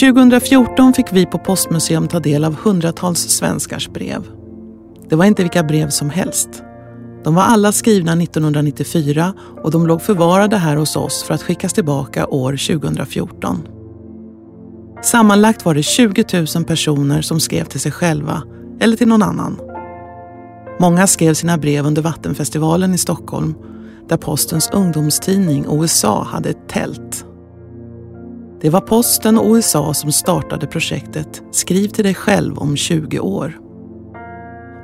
2014 fick vi på Postmuseum ta del av hundratals svenskars brev. Det var inte vilka brev som helst. De var alla skrivna 1994 och de låg förvarade här hos oss för att skickas tillbaka år 2014. Sammanlagt var det 20 000 personer som skrev till sig själva eller till någon annan. Många skrev sina brev under Vattenfestivalen i Stockholm där Postens ungdomstidning OSA hade ett tält. Det var Posten och OSA som startade projektet Skriv till dig själv om 20 år.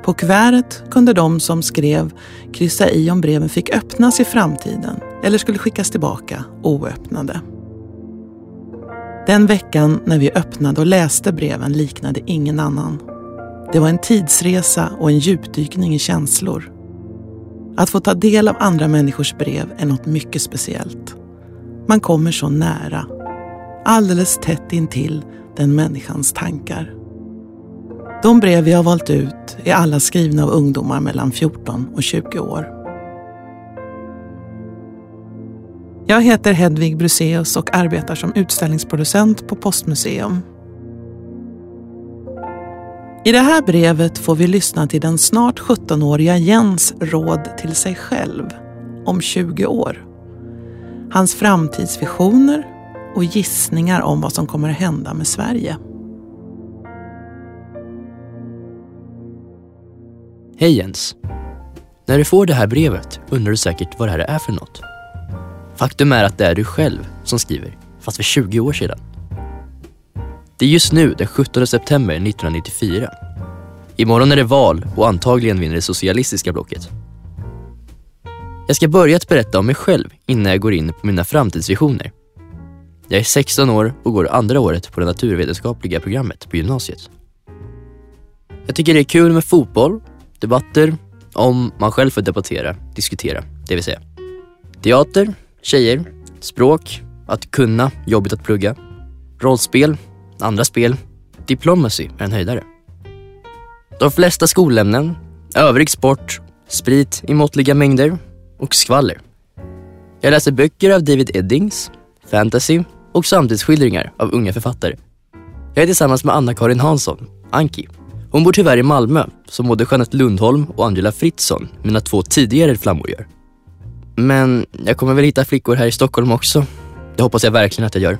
På kuvertet kunde de som skrev kryssa i om breven fick öppnas i framtiden eller skulle skickas tillbaka oöppnade. Den veckan när vi öppnade och läste breven liknade ingen annan. Det var en tidsresa och en djupdykning i känslor. Att få ta del av andra människors brev är något mycket speciellt. Man kommer så nära. Alldeles tätt intill den människans tankar. De brev vi har valt ut är alla skrivna av ungdomar mellan 14 och 20 år. Jag heter Hedvig Bruseus och arbetar som utställningsproducent på Postmuseum. I det här brevet får vi lyssna till den snart 17-åriga Jens råd till sig själv om 20 år. Hans framtidsvisioner och gissningar om vad som kommer att hända med Sverige. Hej Jens! När du får det här brevet undrar du säkert vad det här är för något. Faktum är att det är du själv som skriver, fast för 20 år sedan. Det är just nu den 17 september 1994. Imorgon är det val och antagligen vinner det socialistiska blocket. Jag ska börja att berätta om mig själv innan jag går in på mina framtidsvisioner. Jag är 16 år och går andra året på det naturvetenskapliga programmet på gymnasiet. Jag tycker det är kul med fotboll, debatter, om man själv får debattera, diskutera, det vill säga. Teater, tjejer, språk, att kunna, jobbigt att plugga, rollspel, andra spel, diplomacy är en höjdare. De flesta skolämnen, övrig sport, sprit i måttliga mängder och skvaller. Jag läser böcker av David Eddings, fantasy och samtidsskildringar av unga författare. Jag är tillsammans med Anna-Karin Hansson, Anki. Hon bor tyvärr i Malmö, som både Jeanette Lundholm och Angela Fritzson, mina två tidigare flammor, gör. Men jag kommer väl hitta flickor här i Stockholm också. Det hoppas jag verkligen att jag gör.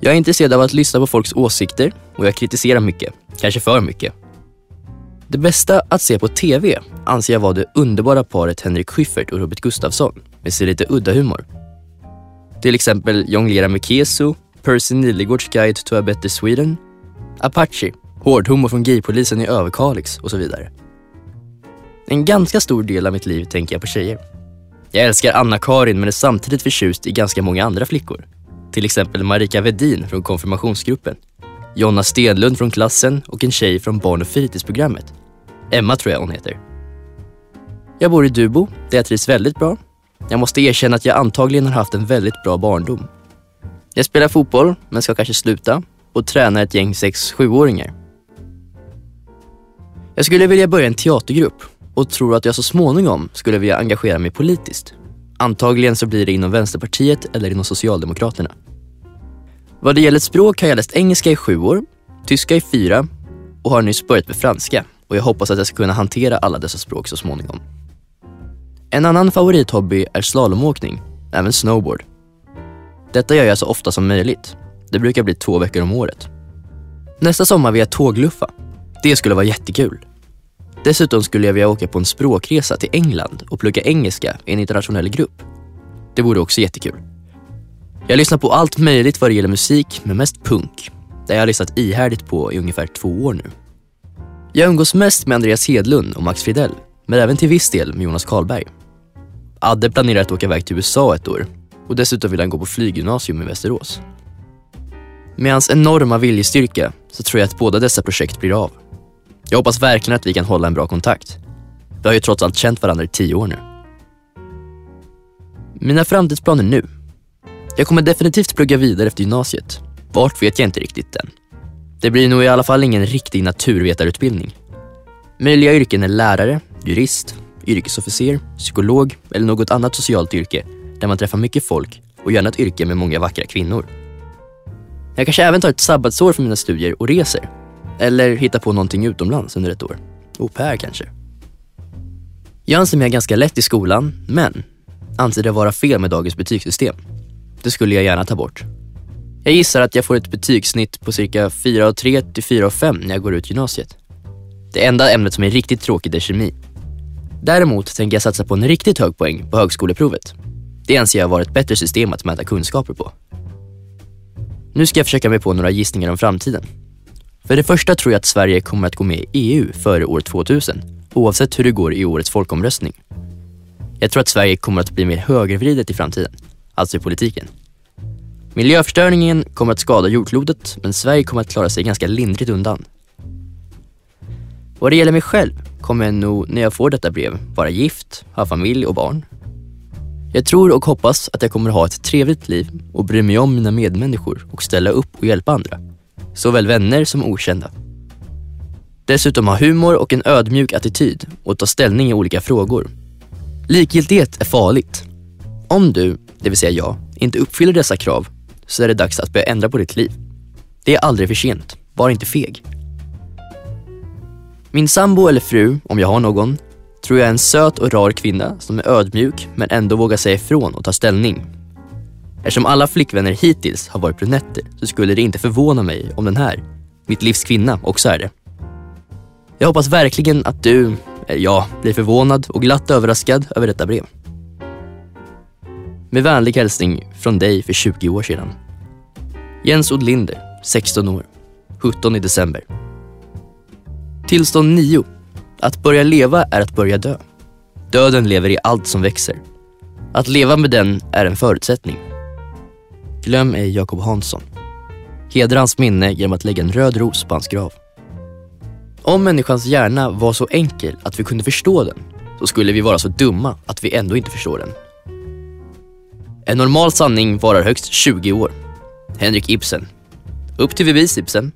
Jag är intresserad av att lyssna på folks åsikter och jag kritiserar mycket, kanske för mycket. Det bästa att se på TV anser jag vara det underbara paret Henrik Schyffert och Robert Gustafsson med sin lite udda humor. Till exempel Jonglera med Keso, Percy Nilegårds Guide to a Better Sweden, Apache, hårdhumor från gaypolisen i Överkalix och så vidare. En ganska stor del av mitt liv tänker jag på tjejer. Jag älskar Anna-Karin men är samtidigt förtjust i ganska många andra flickor. Till exempel Marika Vedin från konfirmationsgruppen, Jonna Stenlund från klassen och en tjej från barn och fritidsprogrammet. Emma tror jag hon heter. Jag bor i Dubo, där jag trivs väldigt bra. Jag måste erkänna att jag antagligen har haft en väldigt bra barndom. Jag spelar fotboll, men ska kanske sluta och tränar ett gäng 6-7-åringar. Jag skulle vilja börja en teatergrupp och tror att jag så småningom skulle vilja engagera mig politiskt. Antagligen så blir det inom Vänsterpartiet eller inom Socialdemokraterna. Vad det gäller språk har jag läst engelska i sju år, tyska i fyra och har nyss börjat med franska och jag hoppas att jag ska kunna hantera alla dessa språk så småningom. En annan favorithobby är slalomåkning, även snowboard. Detta gör jag så ofta som möjligt. Det brukar bli två veckor om året. Nästa sommar vill jag tågluffa. Det skulle vara jättekul. Dessutom skulle jag vilja åka på en språkresa till England och plugga engelska i en internationell grupp. Det vore också jättekul. Jag lyssnar på allt möjligt vad det gäller musik, men mest punk. Det har jag lyssnat ihärdigt på i ungefär två år nu. Jag umgås mest med Andreas Hedlund och Max Fridell, men även till viss del med Jonas Karlberg. Adde planerar att åka iväg till USA ett år och dessutom vill han gå på flyggymnasium i Västerås. Med hans enorma viljestyrka så tror jag att båda dessa projekt blir av. Jag hoppas verkligen att vi kan hålla en bra kontakt. Vi har ju trots allt känt varandra i tio år nu. Mina framtidsplaner nu. Jag kommer definitivt plugga vidare efter gymnasiet. Vart vet jag inte riktigt än. Det blir nog i alla fall ingen riktig naturvetarutbildning. Möjliga yrken är lärare, jurist, yrkesofficer, psykolog eller något annat socialt yrke där man träffar mycket folk och gärna ett yrke med många vackra kvinnor. Jag kanske även tar ett sabbatsår från mina studier och reser. Eller hittar på någonting utomlands under ett år. Au pair kanske. Jag anser mig ganska lätt i skolan, men anser det vara fel med dagens betygssystem. Det skulle jag gärna ta bort. Jag gissar att jag får ett betygssnitt på cirka 4,3 till 4,5 när jag går ut gymnasiet. Det enda ämnet som är riktigt tråkigt är kemi. Däremot tänker jag satsa på en riktigt hög poäng på högskoleprovet. Det anser jag vara ett bättre system att mäta kunskaper på. Nu ska jag försöka mig på några gissningar om framtiden. För det första tror jag att Sverige kommer att gå med i EU före år 2000, oavsett hur det går i årets folkomröstning. Jag tror att Sverige kommer att bli mer högervridet i framtiden, alltså i politiken. Miljöförstöringen kommer att skada jordklotet, men Sverige kommer att klara sig ganska lindrigt undan. Vad det gäller mig själv kommer jag nog, när jag får detta brev, vara gift, ha familj och barn. Jag tror och hoppas att jag kommer ha ett trevligt liv och bry mig om mina medmänniskor och ställa upp och hjälpa andra. Såväl vänner som okända. Dessutom ha humor och en ödmjuk attityd och ta ställning i olika frågor. Likgiltighet är farligt. Om du, det vill säga jag, inte uppfyller dessa krav så är det dags att börja ändra på ditt liv. Det är aldrig för sent, var inte feg. Min sambo eller fru, om jag har någon, tror jag är en söt och rar kvinna som är ödmjuk men ändå vågar säga ifrån och ta ställning. Eftersom alla flickvänner hittills har varit brunetter så skulle det inte förvåna mig om den här, mitt livs kvinna, också är det. Jag hoppas verkligen att du, eh, ja, blir förvånad och glatt överraskad över detta brev. Med vänlig hälsning från dig för 20 år sedan. Jens Odlinder, 16 år. 17 i december. Tillstånd 9. Att börja leva är att börja dö. Döden lever i allt som växer. Att leva med den är en förutsättning. Glöm ej Jakob Hansson. Hedra hans minne genom att lägga en röd ros på hans grav. Om människans hjärna var så enkel att vi kunde förstå den, så skulle vi vara så dumma att vi ändå inte förstår den. En normal sanning varar högst 20 år. Henrik Ibsen. Upp till bevis Ibsen.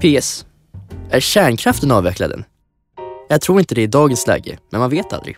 PS. Är kärnkraften avvecklad än? Jag tror inte det i dagens läge, men man vet aldrig.